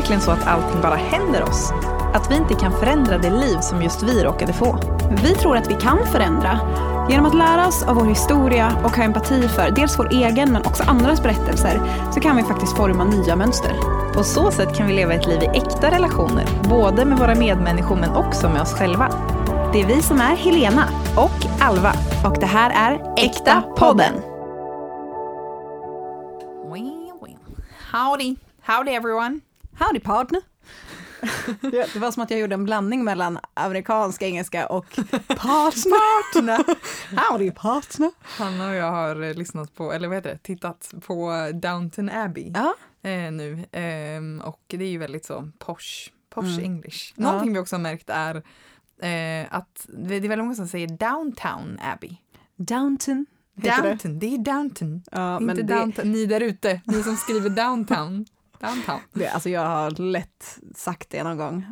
verkligen så att allting bara händer oss? Att vi inte kan förändra det liv som just vi råkade få? Vi tror att vi kan förändra. Genom att lära oss av vår historia och ha empati för dels vår egen men också andras berättelser så kan vi faktiskt forma nya mönster. På så sätt kan vi leva ett liv i äkta relationer, både med våra medmänniskor men också med oss själva. Det är vi som är Helena Och Alva. och det här är Äkta podden. Howdy. Howdy everyone. Howdy partner. Det var som att jag gjorde en blandning mellan amerikansk engelska och partner. Howdy partner. Hanna och jag har eh, lyssnat på, eller vad heter det, tittat på Downton Abbey Ja, eh, nu. Ehm, och det är ju väldigt så posh, posh Mm. English. Ja. Någonting vi också har märkt är eh, att det är väldigt många som säger Downtown Abbey. Downton. heter det. Downton, det är Downton. Ja, inte men det, downtown. Ni där ute, ni som skriver Downtown. Downtown. det, alltså jag har lätt sagt det någon gång.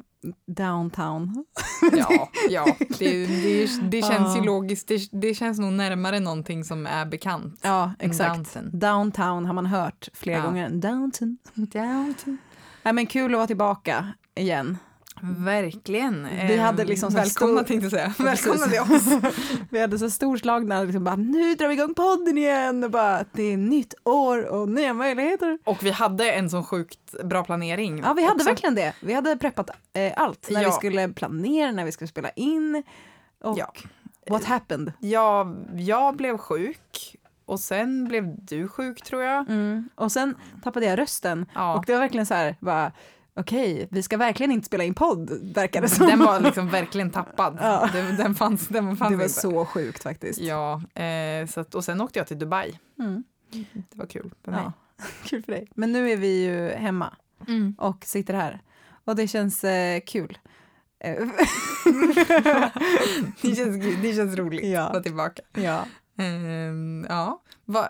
Downtown. Ja, ja. Det, det, det känns ju logiskt. Det, det känns nog närmare någonting som är bekant. Ja, exakt. Downton. Downtown har man hört flera Ja. gånger. Downton. Downton. Nej, men kul att vara tillbaka igen. Verkligen. Vi Ehm, hade liksom så här Välkomna stor- tänkte jag säga. Välkomna till oss. Vi hade så storslagna, liksom bara, nu drar vi igång podden igen och bara, det är nytt år och nya möjligheter. Och vi hade en sån sjukt bra planering. Ja, vi hade också. verkligen det. Vi hade preppat eh, allt, när vi Ja. skulle planera, när vi skulle spela in. Och Ja. what happened? Ja, jag blev sjuk och sen blev du sjuk tror jag. Mm. Och sen tappade jag rösten Ja. och det var verkligen så här, bara, okej, vi ska verkligen inte spela in podd, verkar det som. Den var liksom verkligen tappad. Ja. Den, den fanns, den fanns det var inte. så sjukt faktiskt. Ja, eh, så att, och sen åkte jag till Dubai. Mm. Det var kul för mig. Ja. Kul för dig. Men nu är vi ju hemma Mm. och sitter här och det känns eh, kul. Det, känns, det känns roligt Ja. att vara tillbaka. ja. Ehm, ja. Va,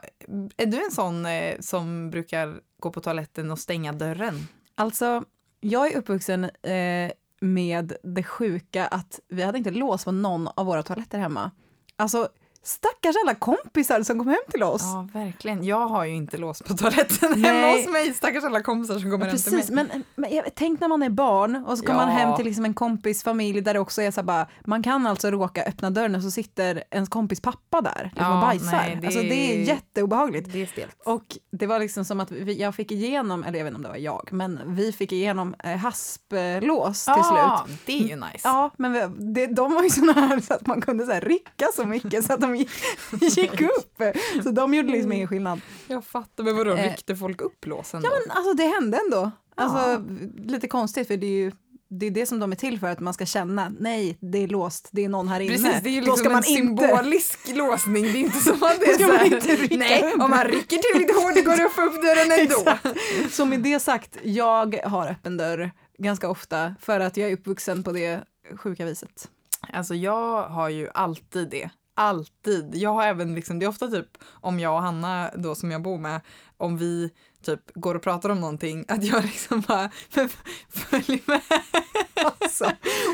är du en sån eh, som brukar gå på toaletten och stänga dörren? Alltså, jag är uppvuxen eh, med det sjuka att vi hade inte lås på någon av våra toaletter hemma. Alltså, stackars alla kompisar som kom hem till oss. Ja, verkligen. Jag har ju inte låst på toaletten Nej. hemma hos mig. Stackars alla kompisar som kommer Ja, hem till mig. men, men jag, tänk när man är barn och så kommer man Ja. hem till liksom en kompis familj där det också är så bara, man kan alltså råka öppna dörren och så sitter ens kompis pappa där liksom Ja, och bajsar. nej, det- Alltså det är jätteobehagligt. Det är stelt. Och det var liksom som att vi, jag fick igenom, eller jag vet inte om det var jag, men vi fick igenom eh, hasplås till Ja, slut. det är ju nice. Ja, men vi, det, de var ju såna här så att man kunde så här rycka så mycket så att de gick, gick upp. Så de gjorde liksom ingen skillnad. Jag fattar, men vadå, Eh, ryckte folk upp låsen Ja men alltså det hände ändå. Alltså Ja. lite konstigt för det är ju det är det som de är till för, att man ska känna nej, det är låst, det är någon här inne. Precis, det är ju liksom ska man en inte. symbolisk låsning. Det är inte som att det är så man här, Nej, upp. om man rycker tillräckligt hårt det går få upp dörren ändå. Så med det sagt, jag har öppen dörr ganska ofta för att jag är uppvuxen på det sjuka viset. Alltså jag har ju alltid det. Alltid. Jag har även liksom, det är ofta typ om jag och Hanna då som jag bor med, om vi typ går och pratar om någonting, att jag liksom bara, "Men följ med. Alltså,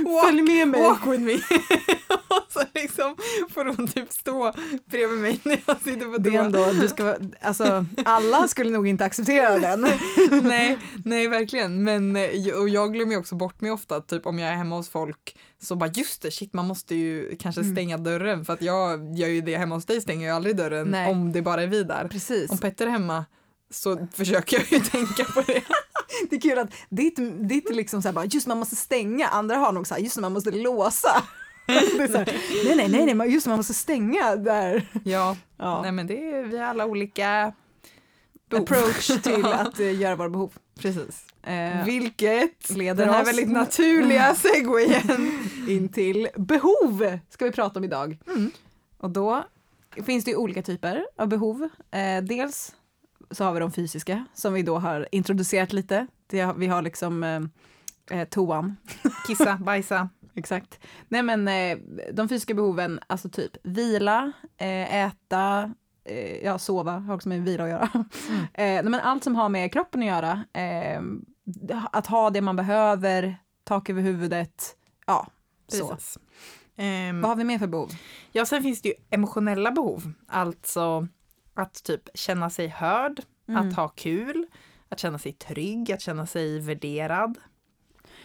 Walk, följ med mig. walk with me. och så liksom får hon typ stå bredvid mig när jag sitter på toa. ändå, du ska, alltså, alla skulle nog inte acceptera den. nej, nej, verkligen. Men eh, och jag glömmer ju också bort mig ofta, typ om jag är hemma hos folk så bara just det, shit man måste ju kanske Mm. stänga dörren för att jag gör ju det hemma hos dig stänger jag aldrig dörren Nej. om det bara är vi där. Precis. Om Petter är hemma så försöker jag ju tänka på det. Det är kul att ditt, ditt liksom så här bara, just man måste stänga, andra har nog så här, just man måste låsa. Här, nej, nej, nej, nej, just man måste stänga där. Ja, Ja. nej men det är vi har alla olika behov. Approach till att eh, göra våra behov. Precis. Eh, Vilket leder den här oss- väldigt naturliga segwayen. in till behov ska vi prata om idag. Mm. Och då finns det ju olika typer av behov. Eh, dels så har vi de fysiska som vi då har introducerat lite. Det, vi har liksom eh, eh, toan. Kissa, bajsa. Exakt. Nej men eh, de fysiska behoven, alltså typ vila, eh, äta, eh, ja sova har också med vila att göra. Eh, nej, men allt som har med kroppen att göra, att ha det man behöver, tak över huvudet, ja så. Precis. Ehm, Vad har vi mer för behov? Ja, sen finns det ju emotionella behov. Alltså att typ känna sig hörd, Mm. att ha kul, att känna sig trygg, att känna sig värderad.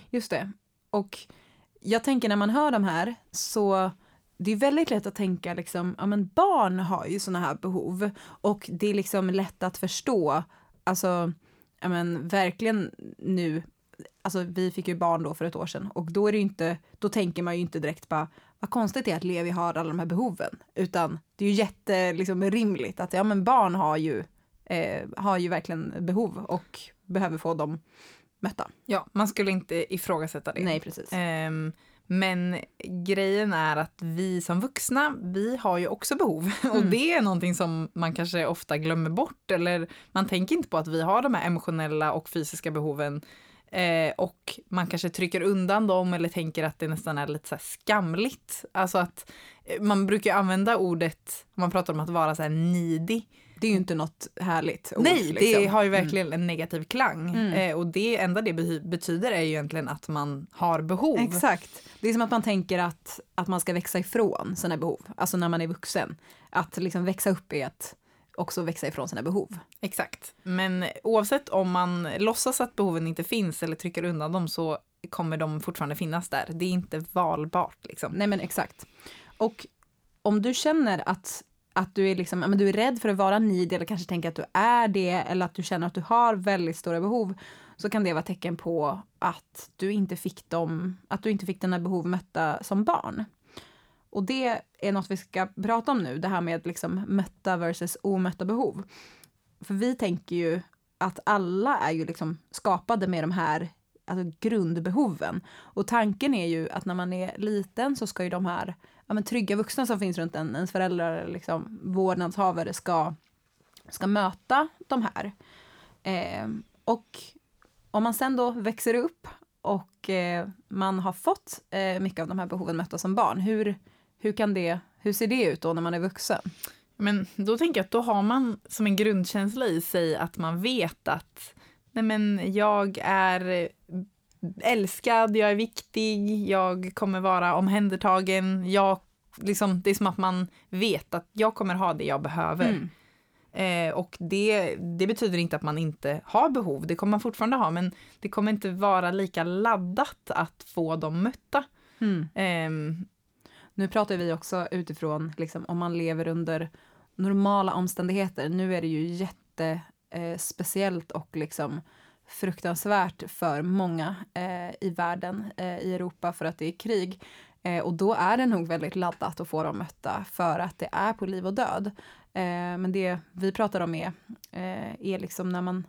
Just det. Och jag tänker när man hör de här så det är väldigt lätt att tänka liksom, ja men barn har ju såna här behov och det är liksom lätt att förstå, alltså, ja men verkligen nu, alltså vi fick ju barn då för ett år sedan och då är det inte, då tänker man ju inte direkt bara, vad konstigt det är att Levi har alla de här behoven, utan det är ju jätte, liksom rimligt att ja men barn har ju, eh, har ju verkligen behov och behöver få dem mötta. Ja, man skulle inte ifrågasätta det. Nej, precis. Ehm, men grejen är att vi som vuxna, vi har ju också behov. Och Mm. det är någonting som man kanske ofta glömmer bort. Eller man tänker inte på att vi har de här emotionella och fysiska behoven. Eh, och man kanske trycker undan dem eller tänker att det nästan är lite så skamligt. Alltså att eh, man brukar använda ordet, man pratar om att vara så här needy. Det är ju inte något härligt ord. Nej, det liksom. har ju verkligen en negativ klang. Mm. Eh, och det enda det bety- betyder är ju egentligen att man har behov. Exakt. Det är som att man tänker att, att man ska växa ifrån sina behov, alltså när man är vuxen. Att liksom växa upp är att också växa ifrån sina behov. Exakt. Men oavsett om man låtsas att behoven inte finns eller trycker undan dem så kommer de fortfarande finnas där. Det är inte valbart liksom. Nej men exakt. Och om du känner att, att du, är liksom, men du är rädd för att vara needy eller kanske tänker att du är det eller att du känner att du har väldigt stora behov så kan det vara tecken på att du inte fick dem, att du inte fick dina behov mötta som barn. Och det är något vi ska prata om nu, det här med liksom mötta versus omötta behov. För vi tänker ju att alla är ju liksom skapade med de här alltså grundbehoven. Och tanken är ju att när man är liten så ska ju de här ja, men trygga vuxna som finns runt en, ens föräldrar, liksom, vårdnadshavare, ska, ska möta de här. Eh, och om man sen då växer upp och eh, man har fått eh, mycket av de här behoven mötta som barn, hur, hur, kan det, hur ser det ut då när man är vuxen? Men då tänker jag att då har man som en grundkänsla i sig att man vet att nej men jag är älskad, jag är viktig, jag kommer vara omhändertagen. Jag, liksom, det är som att man vet att jag kommer ha det jag behöver. Mm. Eh, och det, det betyder inte att man inte har behov, det kommer man fortfarande ha, men det kommer inte vara lika laddat att få dem mötta. Mm. Ehm, nu pratar vi också utifrån liksom, om man lever under normala omständigheter. Nu är det ju jättespeciellt eh, och liksom fruktansvärt för många eh, i världen, eh, i Europa, för att det är krig. Eh, och då är det nog väldigt laddat att få dem mötta för att det är på liv och död. Eh, men det vi pratar om är, eh, är liksom när man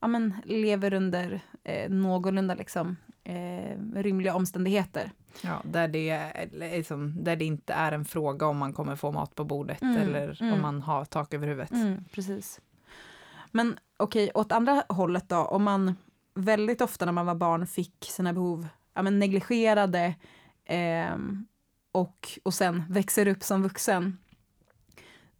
ja, men, lever under eh, någorlunda liksom, eh, rimliga omständigheter. ja, där, det liksom, där det inte är en fråga om man kommer få mat på bordet Mm, eller mm. om man har tak över huvudet. Mm, precis. Men okej, åt andra hållet då, om man väldigt ofta när man var barn fick sina behov ja, men negligerade ehm, och, och sen växer upp som vuxen,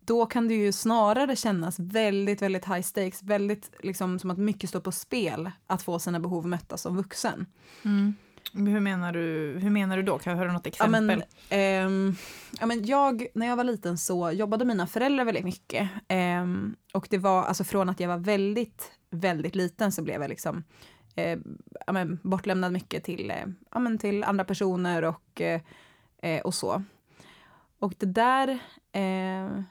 då kan det ju snarare kännas väldigt, väldigt high stakes, väldigt liksom som att mycket står på spel att få sina behov mötta som vuxen. Mm. Hur, menar du, hur menar du då? Kan jag höra något Ja, exempel? men, ehm, ja, men jag, när jag var liten så jobbade mina föräldrar väldigt mycket. Ehm, och det var alltså från att jag var väldigt, väldigt liten så blev jag liksom eh, ja, men, bortlämnad mycket till, eh, ja, men, till andra personer och, eh, eh, och så. Och det där, eh,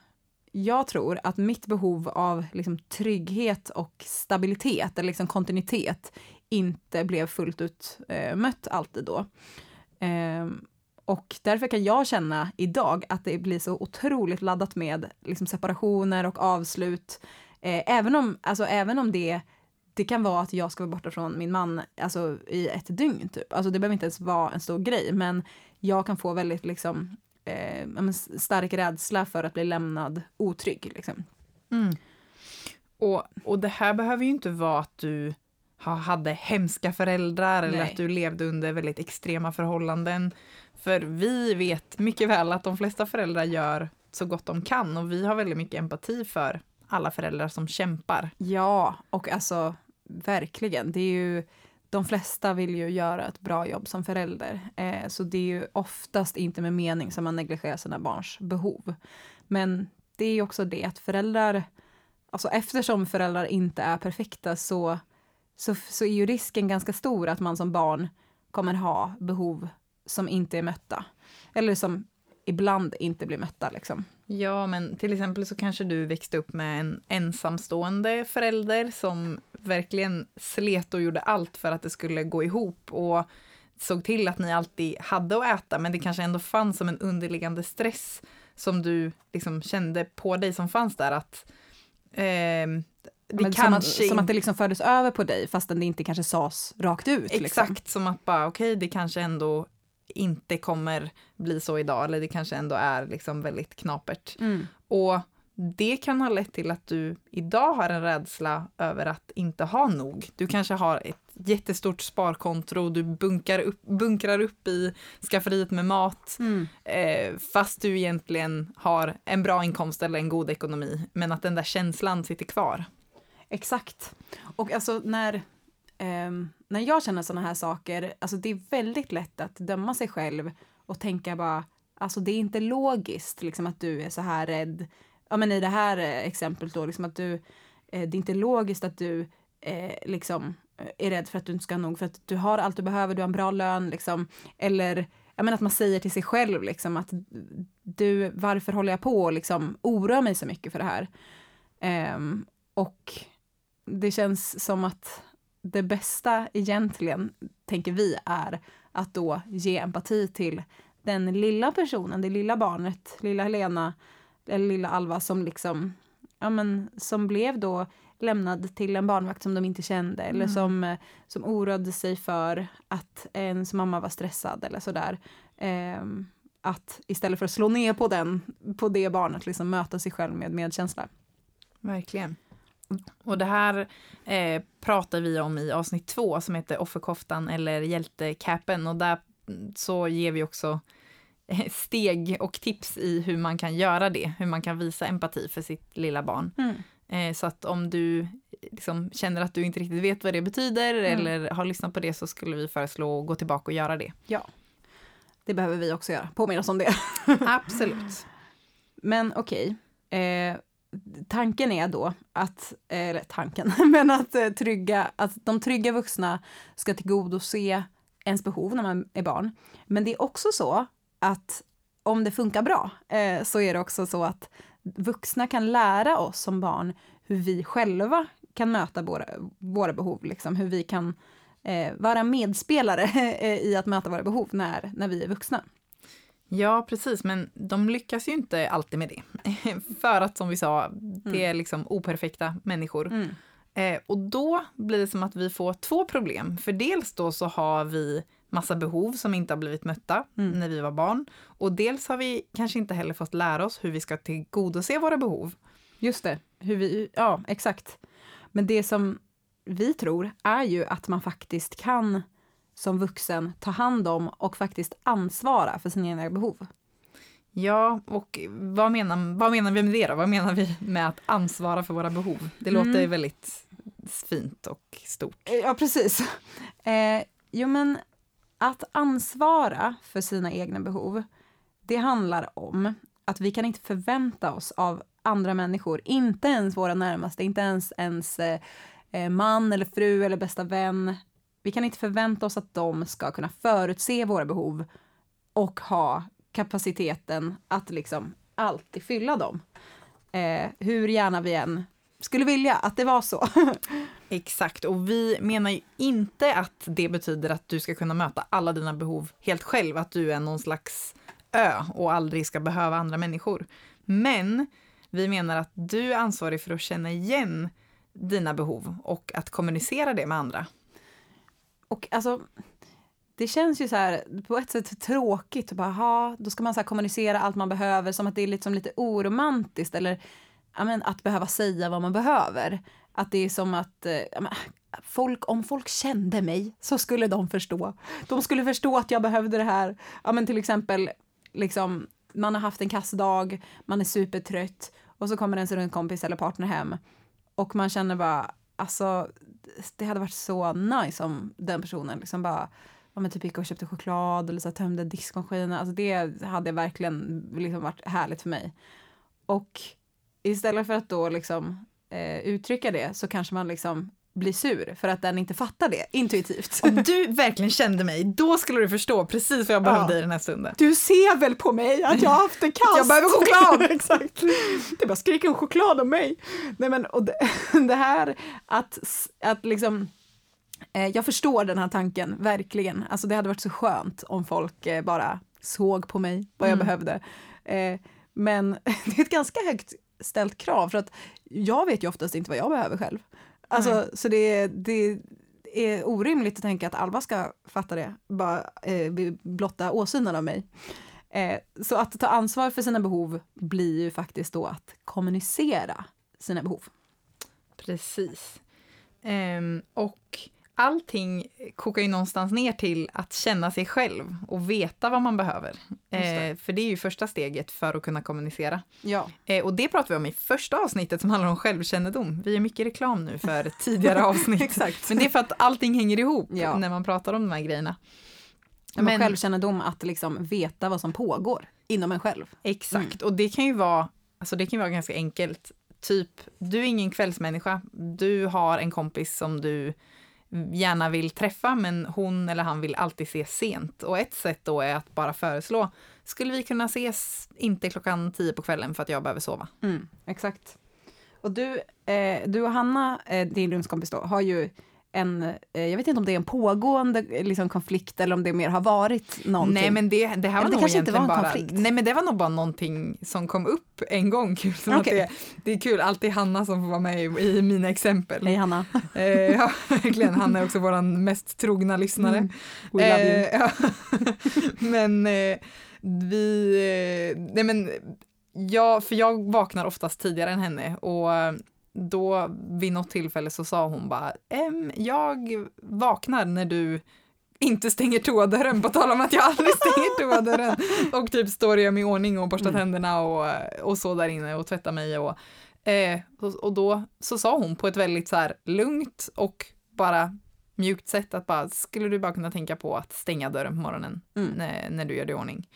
jag tror att mitt behov av liksom, trygghet och stabilitet, eller liksom kontinuitet, inte blev fullt ut eh, mött alltid då. Eh, och därför kan jag känna idag att det blir så otroligt laddat med liksom, separationer och avslut. Eh, även, om, alltså, även om det, det kan vara att jag ska vara borta från min man alltså, i ett dygn. Typ. Alltså, det behöver inte ens vara en stor grej, men jag kan få väldigt liksom, eh, stark rädsla för att bli lämnad otrygg. Liksom. Mm. Och, och det här behöver ju inte vara att du ha- hade hemska föräldrar eller Nej. att du levde under väldigt extrema förhållanden. För vi vet mycket väl att de flesta föräldrar gör så gott de kan och vi har väldigt mycket empati för alla föräldrar som kämpar. Ja, och alltså verkligen. Det är ju, de flesta vill ju göra ett bra jobb som förälder. Eh, så det är ju oftast inte med mening som man negligerar sina barns behov. Men det är ju också det att föräldrar, alltså eftersom föräldrar inte är perfekta så så, så är ju risken ganska stor att man som barn kommer ha behov som inte är mötta. Eller som ibland inte blir mötta. Liksom. Ja, men till exempel så kanske du växte upp med en ensamstående förälder som verkligen slet och gjorde allt för att det skulle gå ihop och såg till att ni alltid hade att äta, men det kanske ändå fanns som en underliggande stress som du liksom kände på dig som fanns där att eh, det kanske... som, att, som att det liksom fördes över på dig fastän det inte kanske sades rakt ut. Liksom. Exakt, liksom. som att bara okej, okay, det kanske ändå inte kommer bli så idag, eller det kanske ändå är liksom väldigt knapert. Mm. Och det kan ha lett till att du idag har en rädsla över att inte ha nog. Du kanske har ett jättestort sparkonto, du bunkar upp, bunkrar upp i skafferiet med mat, mm. eh, fast du egentligen har en bra inkomst eller en god ekonomi, men att den där känslan sitter kvar. Exakt. Och alltså när, eh, när jag känner sådana här saker, alltså det är väldigt lätt att döma sig själv och tänka bara, alltså det är inte logiskt liksom att du är så här rädd. Ja men i det här eh, exemplet då, liksom att du, eh, det är inte logiskt att du eh, liksom eh, är rädd för att du inte ska ha nog för att du har allt du behöver, du har en bra lön liksom. Eller jag menar att man säger till sig själv liksom att du, varför håller jag på och liksom oroar mig så mycket för det här? Um, och det känns som att det bästa egentligen, tänker vi, är att då ge empati till den lilla personen, det lilla barnet, lilla Helena eller lilla Alva som liksom, ja men som blev då lämnad till en barnvakt som de inte kände mm. eller som, som oroade sig för att ens mamma var stressad eller sådär. Eh, att istället för att slå ner på, den, på det barnet, liksom möta sig själv med medkänsla. Verkligen. Och det här eh, pratar vi om i avsnitt två som heter Offerkoftan eller Hjältecapen och där så ger vi också eh, steg och tips i hur man kan göra det, hur man kan visa empati för sitt lilla barn. Mm. Eh, så att om du liksom känner att du inte riktigt vet vad det betyder mm. eller har lyssnat på det så skulle vi föreslå att gå tillbaka och göra det. Ja, det behöver vi också göra, påminna oss om det. Absolut. Men okej, okay. eh, tanken är då att, eh, eller tanken, men att eh, trygga, att de trygga vuxna ska tillgodose ens behov när man är barn. Men det är också så att om det funkar bra eh, så är det också så att vuxna kan lära oss som barn hur vi själva kan möta våra, våra behov, liksom, hur vi kan eh, vara medspelare i att möta våra behov när, när vi är vuxna. Ja, precis, men de lyckas ju inte alltid med det. För att som vi sa, det mm. är liksom operfekta människor. Mm. Eh, och då blir det som att vi får två problem. För dels då så har vi massa behov som inte har blivit mötta mm. när vi var barn. Och dels har vi kanske inte heller fått lära oss hur vi ska tillgodose våra behov. Just det, hur vi, ja exakt. Men det som vi tror är ju att man faktiskt kan som vuxen ta hand om och faktiskt ansvara för sina egna behov. Ja, och vad menar, vad menar vi med det då? Vad menar vi med att ansvara för våra behov? Det mm. låter väldigt fint och stort. Ja, precis. Eh, jo, men att ansvara för sina egna behov, det handlar om att vi kan inte förvänta oss av andra människor, inte ens våra närmaste, inte ens ens eh, eh man eller fru eller bästa vän. Vi kan inte förvänta oss att de ska kunna förutse våra behov och ha kapaciteten att liksom alltid fylla dem. Eh, hur gärna vi än skulle vilja att det var så. Exakt, och vi menar ju inte att det betyder att du ska kunna möta alla dina behov helt själv, att du är någon slags ö och aldrig ska behöva andra människor. Men vi menar att du är ansvarig för att känna igen dina behov och att kommunicera det med andra. Och alltså, det känns ju så här på ett sätt tråkigt. Bara, aha, då ska man så kommunicera allt man behöver som att det är liksom lite oromantiskt eller men, att behöva säga vad man behöver. Att det är som att eh, men, folk, om folk kände mig så skulle de förstå. De skulle förstå att jag behövde det här. Ja, men till exempel, liksom, man har haft en kassdag, man är supertrött och så kommer ens rundkompis eller partner hem och man känner bara, alltså det hade varit så nice om den personen liksom bara ja, men typ gick och köpte choklad eller så tömde diskmaskinen. Alltså det hade verkligen liksom varit härligt för mig. Och istället för att då liksom eh, uttrycka det så kanske man liksom blir sur för att den inte fattar det intuitivt. Om du verkligen kände mig, då skulle du förstå precis vad jag behövde Ja. i den här stunden. Du ser väl på mig att jag har haft det kast? Jag behöver choklad! Exakt. Det bara skriker om choklad om mig. Nej men och det, det här att, att liksom eh, jag förstår den här tanken, verkligen. Alltså det hade varit så skönt om folk eh, bara såg på mig, vad jag Mm. behövde. Eh, men det är ett ganska högt ställt krav för att jag vet ju oftast inte vad jag behöver själv. Alltså, så det, det är orimligt att tänka att Alva ska fatta det, bara eh, blotta åsynen av mig. Eh, så att ta ansvar för sina behov blir ju faktiskt då att kommunicera sina behov. Precis. Ehm, och allting kokar ju någonstans ner till att känna sig själv och veta vad man behöver. det. Eh, för det är ju första steget för att kunna kommunicera. Ja. Eh, och det pratar vi om i första avsnittet som handlar om självkännedom. Vi gör mycket reklam nu för tidigare avsnitt. Exakt. Men det är för att allting hänger ihop Ja. när man pratar om de här grejerna. Men Men- självkännedom, att liksom veta vad som pågår inom en själv. Exakt, och det kan ju vara, alltså det kan vara ganska enkelt. Typ, du är ingen kvällsmänniska. Du har en kompis som du gärna vill träffa, men hon eller han vill alltid ses sent. Och ett sätt då är att bara föreslå, skulle vi kunna ses inte klockan tio på kvällen för att jag behöver sova? Mm, exakt. Och du, eh, du och Hanna, eh, din rumskompis då, har ju en, eh, jag vet inte om det är en pågående eh, liksom, konflikt eller om det mer har varit någonting. Nej, men det, det här var Eller det nog kanske inte var en bara, konflikt. Nej, men det var nog bara någonting som kom upp en gång. Kul, som att Okej. det, det är kul, alltid Hanna som får vara med i, i mina exempel. Hej Hanna. Eh, ja, verkligen. Han är också vår mest trogna lyssnare. Mm. We love you. Eh, ja. men eh, vi... Eh, nej men, ja, för jag vaknar oftast tidigare än henne och då vid något tillfälle så sa hon bara ehm, jag vaknar när du inte stänger toadörren på tal om att jag aldrig stänger toadörren och typ står mig i ordning och borstar Mm. tänderna och, och så där inne och tvättar mig och, eh, och, och då så sa hon på ett väldigt så här lugnt och bara mjukt sätt att bara skulle du bara kunna tänka på att stänga dörren på morgonen Mm. när, när du gör dig i ordning.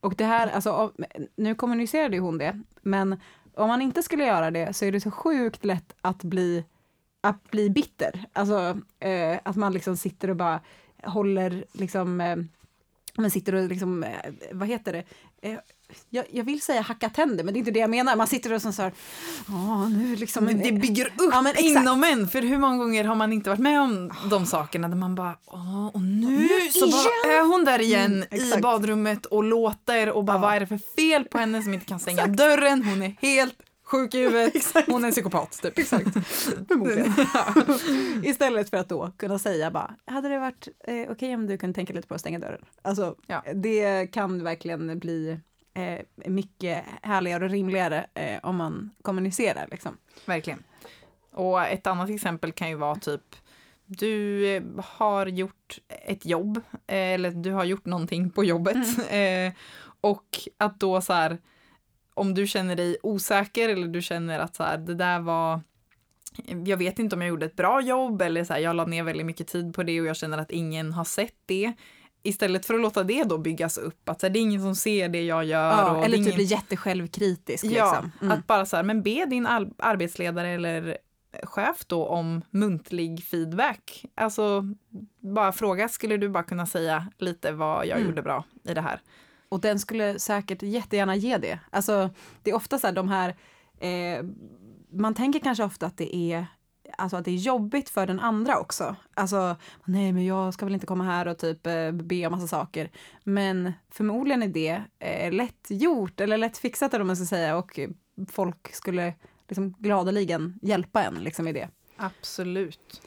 Och det här, alltså, av- nu kommunicerade ju hon det, men om man inte skulle göra det så är det så sjukt lätt att bli, att bli bitter. Alltså eh, att man liksom sitter och bara håller liksom, eh, man sitter och liksom, eh, vad heter det? Eh, jag, jag vill säga hacka tänder, men det är inte det jag menar. Man sitter och så här, ja nu liksom. Men det bygger upp Ja, men inom en, för hur många gånger har man inte varit med om de sakerna där man bara, åh, och nu Nu så bara är hon där igen Mm, i badrummet och låter och bara, Ja. vad är det för fel på henne som inte kan stänga dörren? Hon är helt sjuk i huvudet, hon är en psykopat typ. Exakt. Förmodligen. Istället för att då kunna säga bara, hade det varit eh, okej om du kunde tänka lite på att stänga dörren? Alltså, Ja. det kan verkligen bli eh, mycket härligare och rimligare eh, om man kommunicerar liksom. Verkligen. Och ett annat exempel kan ju vara typ du har gjort ett jobb eh, eller du har gjort någonting på jobbet eh, och att då så här om du känner dig osäker eller du känner att så här, det där var jag vet inte om jag gjorde ett bra jobb eller så här, jag la ner väldigt mycket tid på det och jag känner att ingen har sett det. Istället för att låta det då byggas upp, att så här, det är ingen som ser det jag gör. är eller typ ingen... bli jättesjälvkritisk. Ja, Liksom. Mm. att bara så här, men be din arbetsledare eller chef då om muntlig feedback. Alltså bara fråga, skulle du bara kunna säga lite vad jag Mm. gjorde bra i det här? Och den skulle säkert jättegärna ge det. Alltså, det är ofta så här de här, eh, man tänker kanske ofta att det är Alltså att det är jobbigt för den andra också. Alltså, nej men jag ska väl inte komma här och typ eh, be om massa saker. Men förmodligen är det eh, lätt gjort eller lätt fixat eller vad man ska säga och folk skulle liksom gladeligen hjälpa en liksom i det. Absolut.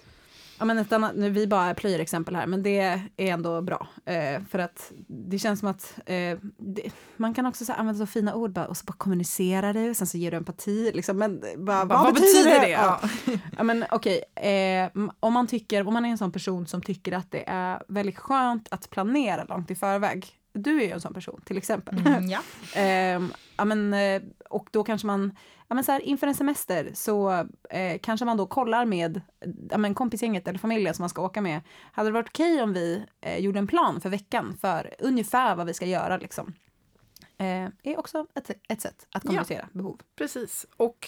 Ja, men ett annat, nu vi bara plöjer exempel här, men det är ändå bra. Eh, för att det känns som att eh, det, man kan också så här, använda så fina ord bara, och så bara kommunicera det, sen så ger du empati. Liksom, men bara, Vad, vad betyder det? Ja. Ja. Ja, men okej, eh, om man tycker, om man är en sån person som tycker att det är väldigt skönt att planera långt i förväg. Du är ju en sån person till exempel. Mm, ja. Ehm, ja, men, eh, och då kanske man, ja, men så här, inför en semester så eh, kanske man då kollar med ja, men kompisgänget eller familjen som man ska åka med. Hade det varit okej om vi eh, gjorde en plan för veckan för ungefär vad vi ska göra liksom? Eh, är också ett, ett sätt att kommunicera behov. Precis. Och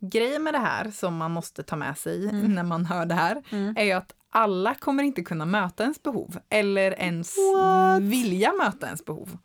grejen med det här som man måste ta med sig Mm. när man hör det här är ju att alla kommer inte kunna möta ens behov eller ens What? vilja möta ens behov.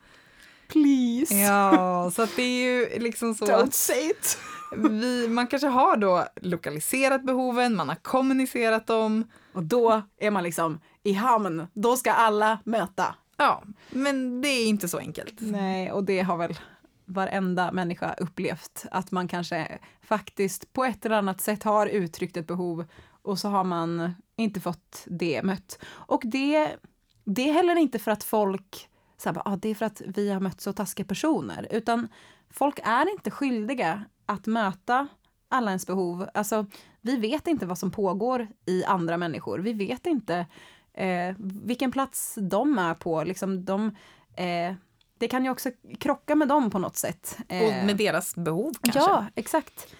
Please. Ja, så att det är ju liksom så Don't say it. vi, man kanske har då lokaliserat behoven, man har kommunicerat dem. Och då är man liksom i hamn. Då ska alla möta. Ja, men det är inte så enkelt. Nej, och det har väl varenda människa upplevt. Att man kanske faktiskt på ett eller annat sätt har uttryckt ett behov och så har man inte fått det mött. Och det, det är heller inte för att folk, så här, ah, det är för att vi har mött så taskiga personer, utan folk är inte skyldiga att möta alla ens behov. Alltså, vi vet inte vad som pågår i andra människor. Vi vet inte eh, vilken plats de är på. Liksom, de, eh, det kan ju också krocka med dem på något sätt. Och Eh, med deras behov kanske. Ja, exakt.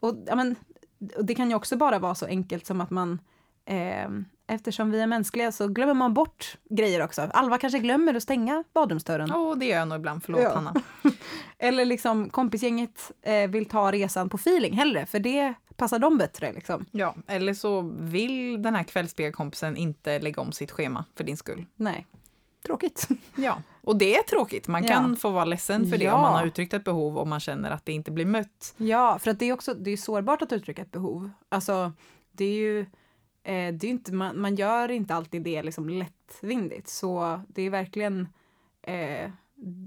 Och, ja, men, och det kan ju också bara vara så enkelt som att man eh, Eftersom vi är mänskliga så glömmer man bort grejer också. Alva kanske glömmer att stänga badrumsdörren. Åh, det gör jag nog ibland. Förlåt, Ja. Hanna. Eller liksom kompisgänget eh, vill ta resan på feeling hellre, för det passar dem bättre. Liksom. Ja, eller så vill den här kvällsspelkompisen inte lägga om sitt schema för din skull. Nej, tråkigt. Ja, och det är tråkigt. Man kan Ja. få vara ledsen för det Ja. om man har uttryckt ett behov och man känner att det inte blir mött. Ja, för att det är också det är sårbart att uttrycka ett behov. Alltså, det är ju eh, det är inte, man, man gör inte alltid det liksom lättvindigt. Så det är verkligen, eh,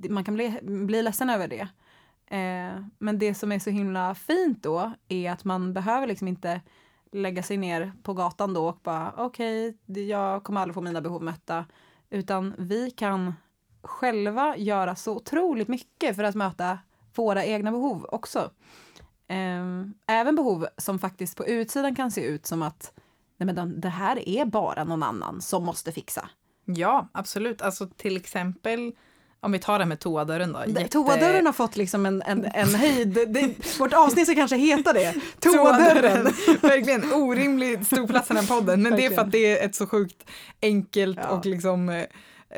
man kan bli, bli ledsen över det. Eh, men det som är så himla fint då är att man behöver liksom inte lägga sig ner på gatan då och bara okej, okay, jag kommer aldrig få mina behov mötta. Utan vi kan själva göra så otroligt mycket för att möta våra egna behov också. Ehm, även behov som faktiskt på utsidan kan se ut som att nej men de, det här är bara någon annan som måste fixa. Ja, absolut. Alltså till exempel om vi tar det med toadörren då. Jätte... Toadörren har fått liksom en, en, en höjd. Det, vårt avsnitt ska kanske heta det. Toadörren. Verkligen orimligt stor plats i den här podden. Men det är för Verkligen. att det är ett så sjukt enkelt Ja. och liksom eh,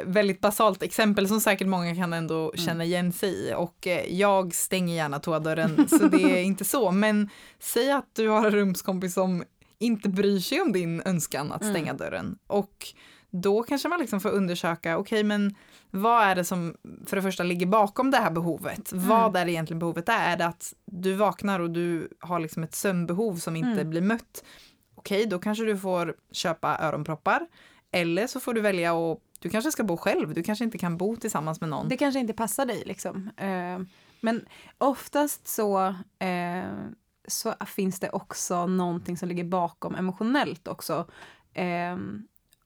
väldigt basalt exempel som säkert många kan ändå Mm. känna igen sig i. Och eh, jag stänger gärna toadörren så det är inte så. Men säg att du har en rumskompis som inte bryr sig om din önskan att Mm. stänga dörren. Och då kanske man liksom får undersöka, okej men vad är det som för det första ligger bakom det här behovet? Mm. Vad är det egentligen behovet är? Är det att du vaknar och du har liksom ett sömnbehov som inte Mm. blir mött? Okej, då kanske du får köpa öronproppar. Eller så får du välja att du kanske ska bo själv, du kanske inte kan bo tillsammans med någon. Det kanske inte passar dig liksom. Eh, men oftast så, eh, så finns det också någonting som ligger bakom emotionellt också. Eh,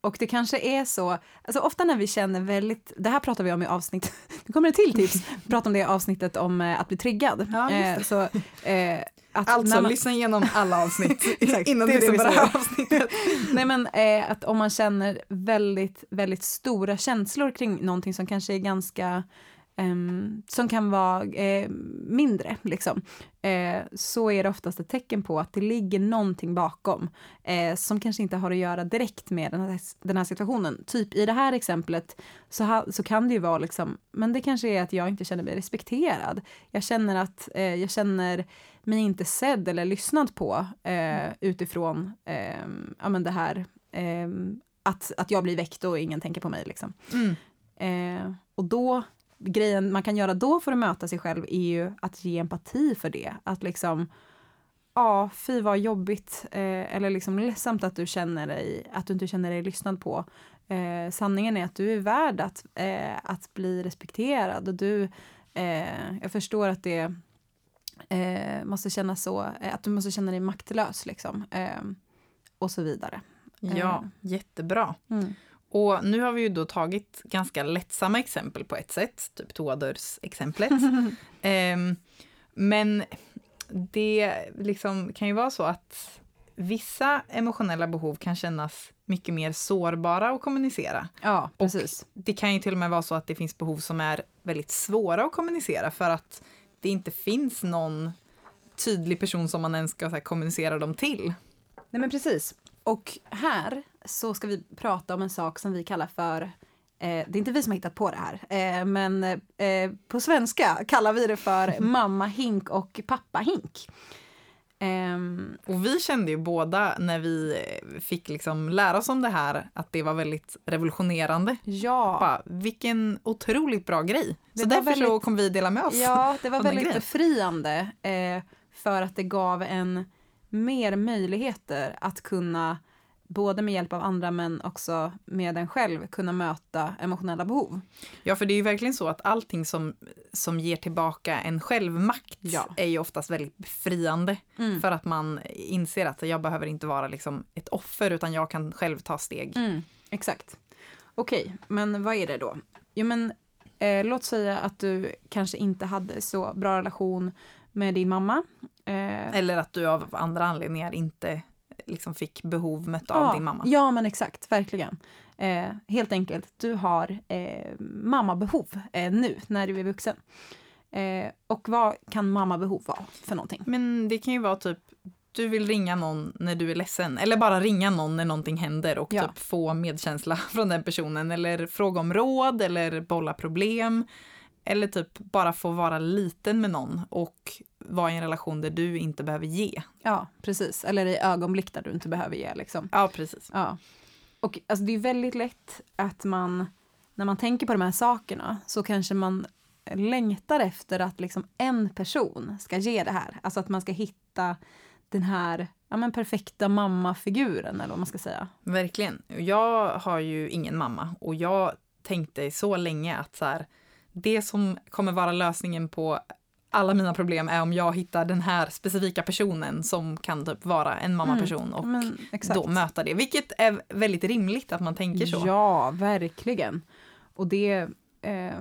och det kanske är så, alltså ofta när vi känner väldigt, det här pratar vi om i avsnitt, nu kommer det till tips, vi pratar om det i avsnittet om eh, att bli triggad. Ja, Eh, så, eh, att Alltså, man- lyssna igenom alla avsnitt Exakt, innan det du lyssnar på det här avsnittet. Nej men eh, att om man känner väldigt, väldigt stora känslor kring någonting som kanske är ganska ehm, som kan vara eh, mindre, liksom, eh, så är det oftast ett tecken på att det ligger någonting bakom eh, som kanske inte har att göra direkt med den här, den här situationen. Typ i det här exemplet så, ha, så kan det ju vara liksom, men det kanske är att jag inte känner mig respekterad. Jag känner att eh, jag känner mig inte sedd eller lyssnad på eh, utifrån eh, ja, men det här eh, att, att jag blir väckt och ingen tänker på mig. Liksom. Mm. Eh, och då, grejen man kan göra då för att möta sig själv är ju att ge empati för det. Att liksom, ja, fy vad jobbigt, eh, eller liksom ledsamt att du känner dig, att du inte känner dig lyssnad på. Eh, sanningen är att du är värd att, eh, att bli respekterad och du, eh, jag förstår att det eh, måste kännas så, eh, att du måste känna dig maktlös liksom. Och så vidare. Ja, jättebra. Mm. Och nu har vi ju då tagit ganska lättsamma exempel på ett sätt, typ toadörrsexemplet. Ehm, men det liksom kan ju vara så att vissa emotionella behov kan kännas mycket mer sårbara att kommunicera. Ja, precis. Det kan ju till och med vara så att det finns behov som är väldigt svåra att kommunicera för att det inte finns någon tydlig person som man ens ska här, kommunicera dem till. Nej men precis. Och här så ska vi prata om en sak som vi kallar för eh, det är inte vi som har hittat på det här, eh, men eh, på svenska kallar vi det för mamma hink och pappa hink. Ehm, Och vi kände ju båda när vi fick liksom lära oss om det här att det var väldigt revolutionerande. ja, Bara, vilken otroligt bra grej. Det så därför så väldigt- kommer vi dela med oss. ja, det var väldigt befriande eh, för att det gav en mer möjligheter att kunna både med hjälp av andra men också med en själv kunna möta emotionella behov. Ja, för det är ju verkligen så att allting som, som ger tillbaka en självmakt Ja. är ju oftast väldigt befriande. Mm. För att man inser att jag behöver inte vara liksom ett offer utan jag kan själv ta steg. Mm, exakt. Okej, men vad är det då? Jo, men eh, låt säga att du kanske inte hade så bra relation med din mamma. Eh, Eller att du av andra anledningar inte liksom fick behov mött av ja, din mamma. Ja, men exakt, verkligen. Eh, helt enkelt, du har eh, mammabehov eh, nu när du är vuxen. Eh, och vad kan mammabehov vara för någonting? Men det kan ju vara typ du vill ringa någon när du är ledsen eller bara ringa någon när någonting händer och Ja. typ få medkänsla från den personen eller fråga om råd eller bolla problem. Eller typ bara få vara liten med någon och vara i en relation där du inte behöver ge. Ja, precis. Eller i ögonblick där du inte behöver ge. Liksom. Ja, precis. Ja. Och alltså, det är väldigt lätt att man, när man tänker på de här sakerna, så kanske man längtar efter att liksom en person ska ge det här. Alltså att man ska hitta den här ja, men perfekta mammafiguren, eller vad man ska säga. Verkligen. Jag har ju ingen mamma och jag tänkte så länge att så här, det som kommer vara lösningen på alla mina problem är om jag hittar den här specifika personen som kan typ vara en mammaperson och Men, exakt. då möta det. Vilket är väldigt rimligt att man tänker så. Ja, verkligen. Och det, eh,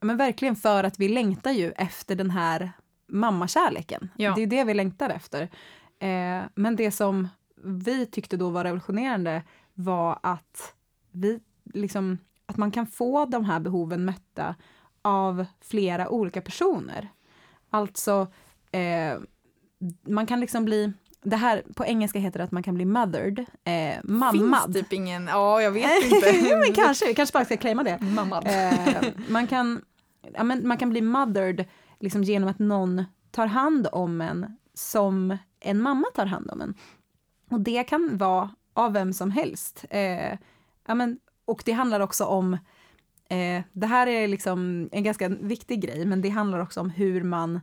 men verkligen för att vi längtar ju efter den här mammakärleken. Ja. Det är det vi längtar efter. Eh, men det som vi tyckte då var revolutionerande var att vi liksom, att man kan få de här behoven mötta av flera olika personer. Alltså, eh, man kan liksom bli, det här på engelska heter det att man kan bli mothered, eh, mammad. Finns typ ingen, ja jag vet inte. men kanske, vi kanske bara ska claima det. Mammad. Eh, man, kan, ja, men man kan bli mothered liksom genom att någon tar hand om en som en mamma tar hand om en. Och det kan vara av vem som helst. Eh, ja, men, och det handlar också om, eh, det här är liksom en ganska viktig grej, men det handlar också om hur man,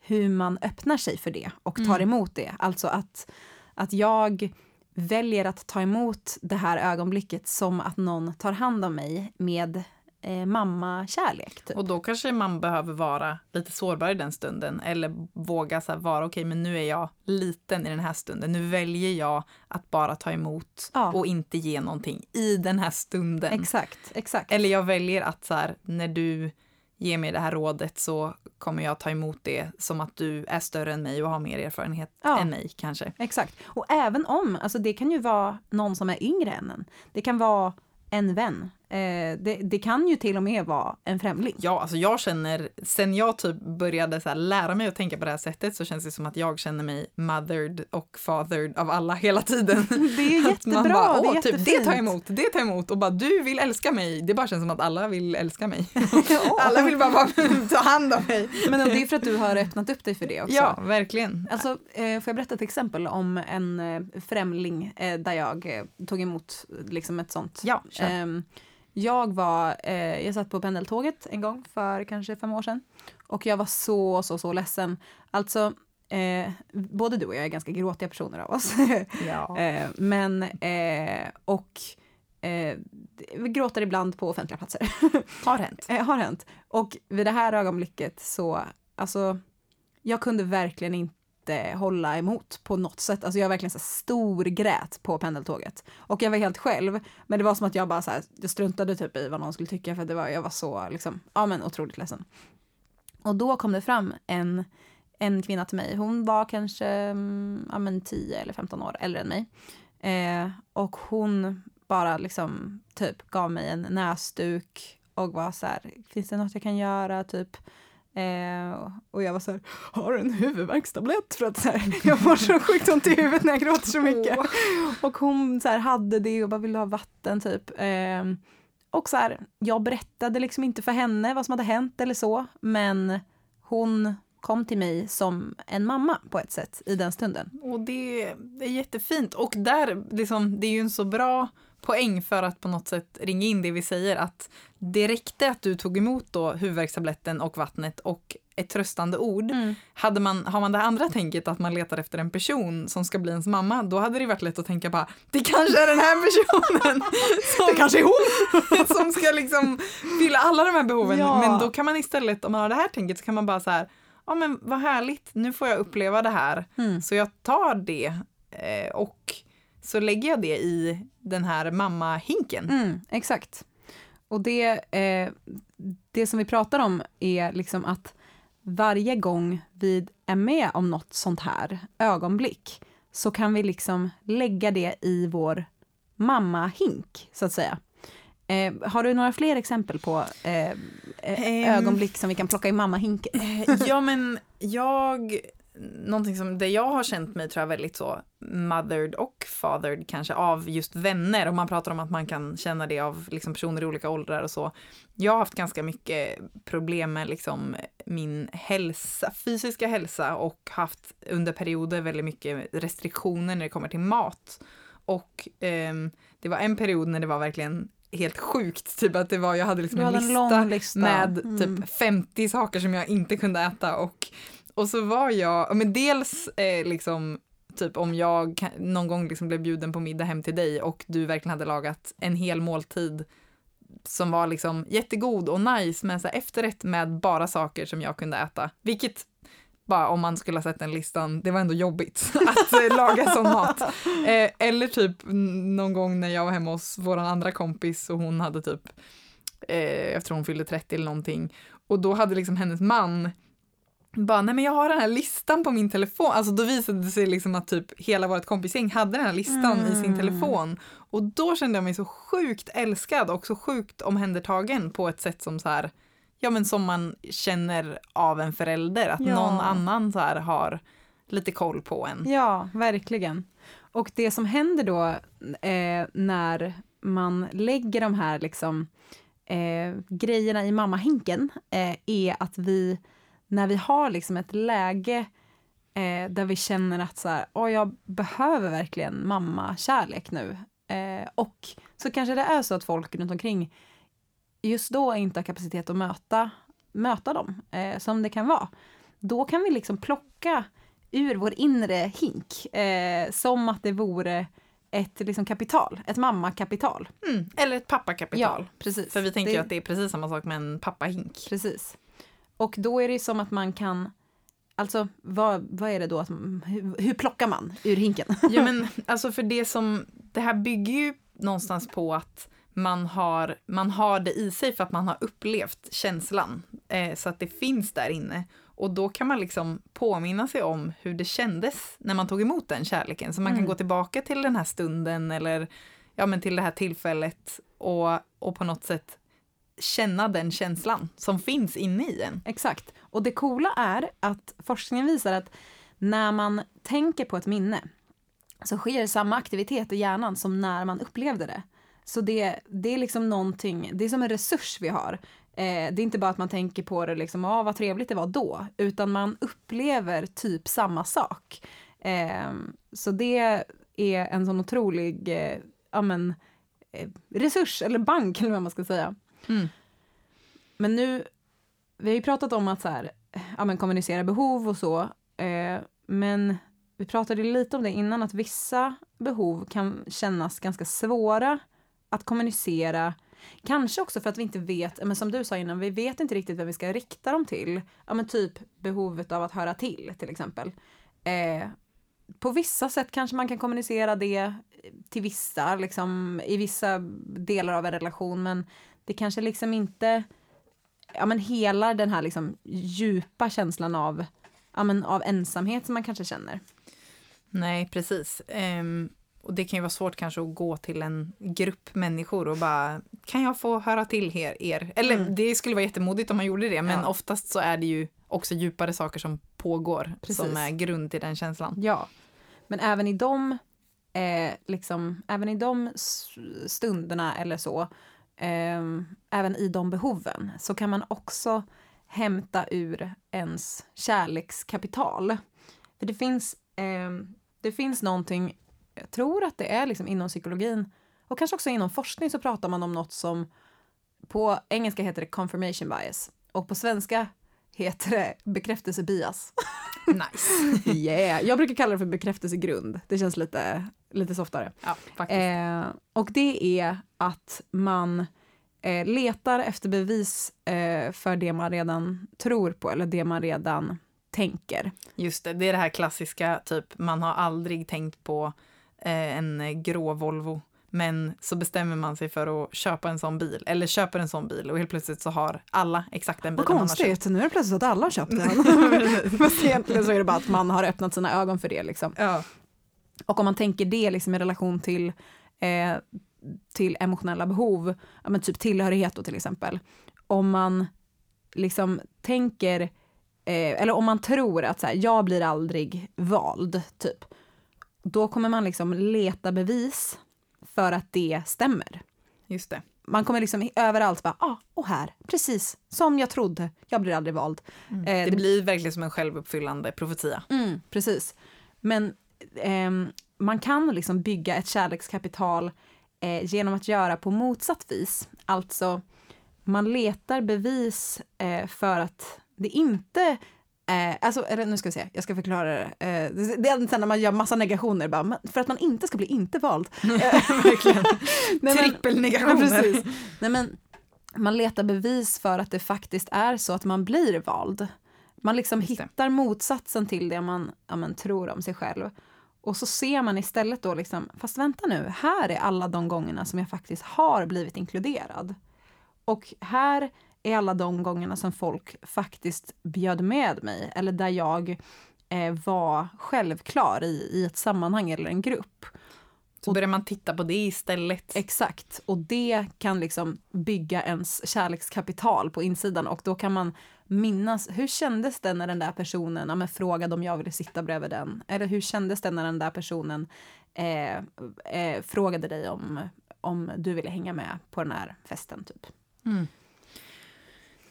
hur man öppnar sig för det och tar Mm. emot det. Alltså att, att jag väljer att ta emot det här ögonblicket som att någon tar hand om mig med eh, mammakärlek. Typ. Och då kanske man behöver vara lite sårbar i den stunden eller våga så vara okej men nu är jag liten i den här stunden. Nu väljer jag att bara ta emot Ja. och inte ge någonting i den här stunden. Exakt, exakt. Eller jag väljer att så här, när du ger mig det här rådet så kommer jag ta emot det som att du är större än mig och har mer erfarenhet Ja. än mig kanske. Exakt. Och även om, alltså det kan ju vara någon som är yngre än en. Det kan vara en vän. Eh, det, det kan ju till och med vara en främling. Ja, alltså jag känner, sen jag typ började så lära mig att tänka på det här sättet så känns det som att jag känner mig mothered och fathered av alla hela tiden. Det är ju Att man jättebra, bara, det är "Åh, typ, det tar jag jättefint." emot, det tar jag emot och bara du vill älska mig. Det bara känns som att alla vill älska mig. Alla vill bara, bara ta hand om mig. Men det är för att du har öppnat upp dig för det också. Ja, verkligen. Alltså, eh, får jag berätta ett exempel om en eh, främling eh, där jag eh, tog emot liksom ett sånt. Ja, kör. Jag var, eh, jag satt på pendeltåget en gång för kanske fem år sedan och jag var så, så, så ledsen. Alltså, eh, både du och jag är ganska gråtiga personer av oss. ja. eh, men, eh, och eh, vi gråter ibland på offentliga platser. Har hänt. Eh, har hänt. Och vid det här ögonblicket så, alltså, jag kunde verkligen inte inte hålla emot på något sätt. Alltså jag var verkligen så här storgrät på pendeltåget. Och jag var helt själv, men det var som att jag bara så här, jag struntade typ i vad någon skulle tycka för det var, jag var så liksom, ja men otroligt ledsen. Och då kom det fram en, en kvinna till mig, hon var kanske mm, ja, men 10 eller 15 år äldre än mig. Eh, och hon bara liksom typ gav mig en näsduk och var så här, finns det något jag kan göra? Typ. Eh, och jag var så här, har en huvudvärkstablett? För att så här, jag får så sjukt ont i huvudet när jag gråter så mycket. Och hon så här, hade det och bara ville ha vatten typ. Eh, och så här, jag berättade liksom inte för henne vad som hade hänt eller så, men hon kom till mig som en mamma på ett sätt i den stunden. Och det är jättefint. Och där, liksom, det är ju en så bra poäng för att på något sätt ringa in det vi säger att det räckte att du tog emot då huvudvärkstabletten och vattnet och ett tröstande ord. Mm. Hade man, har man det andra tänket att man letar efter en person som ska bli ens mamma, då hade det varit lätt att tänka bara det kanske är den här personen som, Det kanske är hon! som ska liksom fylla alla de här behoven. Ja. Men då kan man istället, om man har det här tänket, så kan man bara så här, ja men vad härligt, nu får jag uppleva det här. Mm. Så jag tar det eh, och så lägger jag det i den här mammahinken. Mm, exakt. Och det, eh, det som vi pratar om är liksom att varje gång vi är med om något sånt här ögonblick så kan vi liksom lägga det i vår mammahink, så att säga. Eh, har du några fler exempel på eh, eh, Ehm. ögonblick som vi kan plocka i mammahinken? Eh, ja men jag, någonting som, det jag har känt mig tror jag väldigt så mothered och fathered kanske av just vänner. Om man pratar om att man kan känna det av liksom personer i olika åldrar och så. Jag har haft ganska mycket problem med liksom min hälsa, fysiska hälsa och haft under perioder väldigt mycket restriktioner när det kommer till mat. Och ehm, det var en period när det var verkligen helt sjukt, typ att det var, jag hade liksom en hade en lista lista. med Mm. typ 50 saker som jag inte kunde äta och, och så var jag, men dels eh, liksom typ om jag någon gång liksom blev bjuden på middag hem till dig och du verkligen hade lagat en hel måltid som var liksom jättegod och nice men så efterrätt med bara saker som jag kunde äta, vilket bara om man skulle ha sett den listan, det var ändå jobbigt att eh, laga sån mat. Eh, eller typ någon gång när jag var hemma hos vår andra kompis och hon hade typ, eh, jag tror hon fyllde 30 eller någonting, och då hade liksom hennes man bara, nej men jag har den här listan på min telefon. Alltså då visade det sig liksom att typ hela vårt kompisgäng hade den här listan i sin Mm. telefon. Och då kände jag mig så sjukt älskad och så sjukt omhändertagen på ett sätt som så här, ja men som man känner av en förälder, att Ja. någon annan så här har lite koll på en. Ja, verkligen. Och det som händer då eh, när man lägger de här liksom, eh, grejerna i mammahinken eh, är att vi, när vi har liksom ett läge eh, där vi känner att så här, "Åh, jag behöver verkligen mammakärlek nu. Eh, och så kanske det är så att folk runt omkring just då inte har kapacitet att möta, möta dem, eh, som det kan vara. Då kan vi liksom plocka ur vår inre hink, eh, som att det vore ett liksom, kapital, ett mammakapital. Mm. Eller ett pappakapital. precis. För vi tänker Det- att det är precis samma sak med en pappahink. Precis. Och då är det som att man kan, alltså vad, vad är det då, att, hur, hur plockar man ur hinken? Ja men alltså för det som, det här bygger ju någonstans på att man har, man har det i sig för att man har upplevt känslan. Eh, så att det finns där inne. Och då kan man liksom påminna sig om hur det kändes när man tog emot den kärleken. Så man kan Mm. gå tillbaka till den här stunden eller ja, men till det här tillfället och, och på något sätt känna den känslan som finns inne i en. Exakt. Och det coola är att forskningen visar att när man tänker på ett minne så sker samma aktivitet i hjärnan som när man upplevde det. Så det, det är liksom någonting, det är som en resurs vi har. Eh, det är inte bara att man tänker på det liksom, ah, vad trevligt det var då, utan man upplever typ samma sak. Eh, så det är en sån otrolig eh, ja, men, eh, resurs, eller bank eller vad man ska säga. Mm. Men nu, vi har ju pratat om att så här, ja, men kommunicera behov och så, eh, men vi pratade lite om det innan, att vissa behov kan kännas ganska svåra att kommunicera. Kanske också för att vi inte vet, men som du sa innan, vi vet inte riktigt vem vi ska rikta dem till. Ja men typ behovet av att höra till, till exempel. Eh, på vissa sätt kanske man kan kommunicera det till vissa, liksom, i vissa delar av en relation, men det kanske liksom inte, ja men hela den här liksom djupa känslan av, ja men av ensamhet som man kanske känner. Nej, precis. Ehm, och det kan ju vara svårt kanske att gå till en grupp människor och bara, kan jag få höra till er? er? Eller Mm. det skulle vara jättemodigt om man gjorde det, men Ja. oftast så är det ju också djupare saker som pågår Precis. som är grund till den känslan. Ja, men även i de, eh, liksom, även i de stunderna eller så, ehm, även i de behoven, så kan man också hämta ur ens kärlekskapital. För det finns, eh, det finns någonting, jag tror att det är liksom inom psykologin och kanske också inom forskning så pratar man om något som på engelska heter det confirmation bias och på svenska heter det bekräftelsebias. Nice. yeah. Jag brukar kalla det för bekräftelsegrund. Det känns lite, lite softare. Ja, faktiskt. Eh, och det är att man eh, letar efter bevis eh, för det man redan tror på eller det man redan tänker. Just det, det är det här klassiska, typ man har aldrig tänkt på eh, en grå Volvo. Men så bestämmer man sig för att köpa en sån bil, eller köper en sån bil och helt plötsligt så har alla exakt den Vad bilen köpt. konstigt, nu är det plötsligt att alla har köpt den. Fast egentligen så är det bara att man har öppnat sina ögon för det. Liksom. Ja, Och om man tänker det liksom i relation till, eh, till emotionella behov, ja, men typ tillhörighet då till exempel. Om man liksom tänker, eh, eller om man tror att så här, jag blir aldrig vald, typ. Då kommer man liksom leta bevis för att det stämmer. just det. Man kommer liksom överallt bara, ah, och här, precis som jag trodde, jag blir aldrig vald. Eh, Det det blir verkligen som en självuppfyllande profetia. Mm, precis. Men ehm, man kan liksom bygga ett kärlekskapital eh, genom att göra på motsatt vis. Alltså, man letar bevis eh, för att det inte Eh, alltså, eller nu ska vi se, jag ska förklara det. Eh, det är sen när man gör massa negationer, bara, för att man inte ska bli inte vald. Verkligen. Nej, Trippelnegationer. Precis. Nej, men man letar bevis för att det faktiskt är så att man blir vald. Man liksom hittar motsatsen till det man ja, men, tror om sig själv. Och så ser man istället då liksom, fast vänta nu, här är alla de gångerna som jag faktiskt har blivit inkluderad. Och här är alla de gångerna som folk faktiskt bjöd med mig, eller där jag eh, var självklar i, i ett sammanhang eller en grupp. Så börjar man titta på det istället. Exakt, och det kan liksom bygga ens kärlekskapital på insidan och då kan man minnas, hur kändes det när den där personen ja, men frågade om jag ville sitta bredvid den? Eller hur kändes det när den där personen eh, eh, frågade dig om, om du ville hänga med på den här festen? Typ.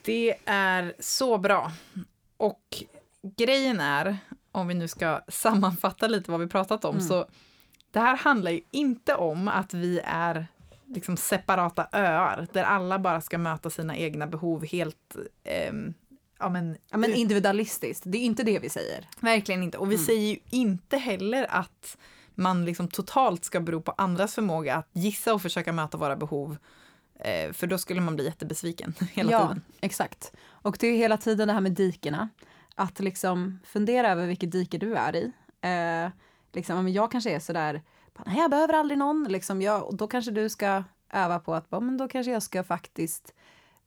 Det är så bra. Och grejen är, om vi nu ska sammanfatta lite vad vi pratat om, så det här handlar ju inte om att vi är liksom separata öar där alla bara ska möta sina egna behov helt ehm, ja, men, Ja, men individualistiskt, det är inte det vi säger. Verkligen inte. Och vi säger ju inte heller att man liksom totalt ska bero på andras förmåga att gissa och försöka möta våra behov. Eh, för då skulle man bli jättebesviken hela ja, tiden. exakt. Och det är hela tiden det här med dikena. Att liksom fundera över vilket dike du är i. Eh, liksom, jag kanske är sådär, nej jag behöver aldrig någon. Liksom, jag, och då kanske du ska öva på att, men då kanske jag ska faktiskt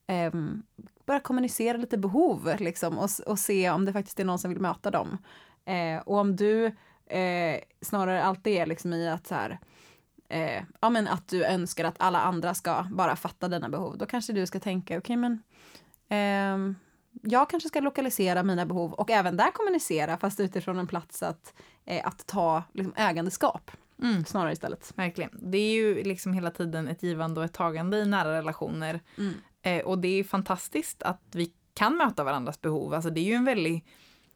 ehm, börja kommunicera lite behov liksom, och, och se om det faktiskt är någon som vill möta dem. Eh, och om du eh, snarare alltid är liksom i att så här, eh, ja, men att du önskar att alla andra ska bara fatta dina behov, då kanske du ska tänka, okej men ehm, jag kanske ska lokalisera mina behov och även där kommunicera, fast utifrån en plats att, eh, att ta liksom, ägandeskap Mm. snarare istället. Verkligen. Det är ju liksom hela tiden ett givande och ett tagande i nära relationer. Mm. Eh, och det är fantastiskt att vi kan möta varandras behov. Alltså det är ju en väldigt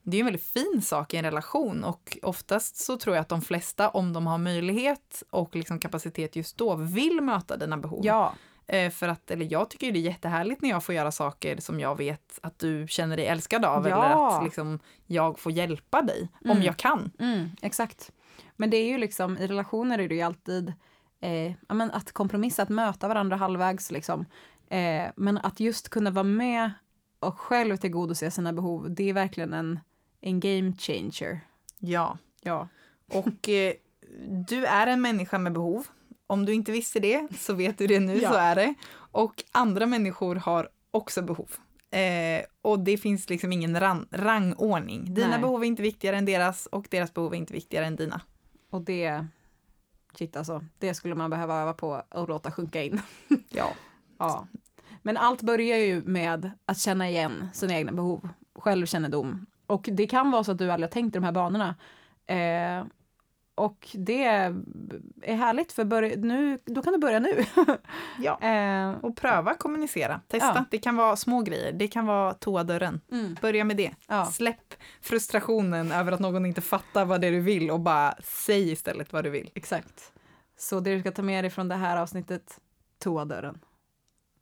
det är en väldigt fin sak i en relation och oftast så tror jag att de flesta, om de har möjlighet och liksom kapacitet just då, vill möta dina behov. Ja, Eh, för att, eller jag tycker det är jättehärligt när jag får göra saker som jag vet att du känner dig älskad av Ja. eller att liksom, jag får hjälpa dig om Mm. jag kan. Mm, exakt. Men det är ju liksom, i relationer är det ju alltid eh, att kompromissa, att möta varandra halvvägs liksom. Eh, men att just kunna vara med och själv tillgodose sina behov, det är verkligen en, en game changer. Ja. Ja. Och eh, du är en människa med behov. Om du inte visste det så vet du det nu, Ja. så är det. Och andra människor har också behov. Eh, och det finns liksom ingen ran- rangordning. Dina Nej. behov är inte viktigare än deras och deras behov är inte viktigare än dina. Och det, shit alltså, det skulle man behöva öva på och låta sjunka in. Ja. Ja. Men allt börjar ju med att känna igen sina egna behov, självkännedom. Och det kan vara så att du aldrig har tänkt i de här banorna. Eh, och det är härligt för nu, då kan du börja nu. Ja. eh, Och pröva kommunicera. Testa. Ja. Det kan vara små grejer. Det kan vara toadörren. mm, Börja med det. ja. Släpp frustrationen över att någon inte fattar vad det är du vill och bara säg istället vad du vill. Exakt. Så det du ska ta med dig från det här avsnittet, toadörren.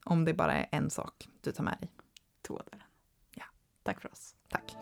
Om det bara är en sak du tar med dig. Toadörren. Ja. Tack för oss. Tack.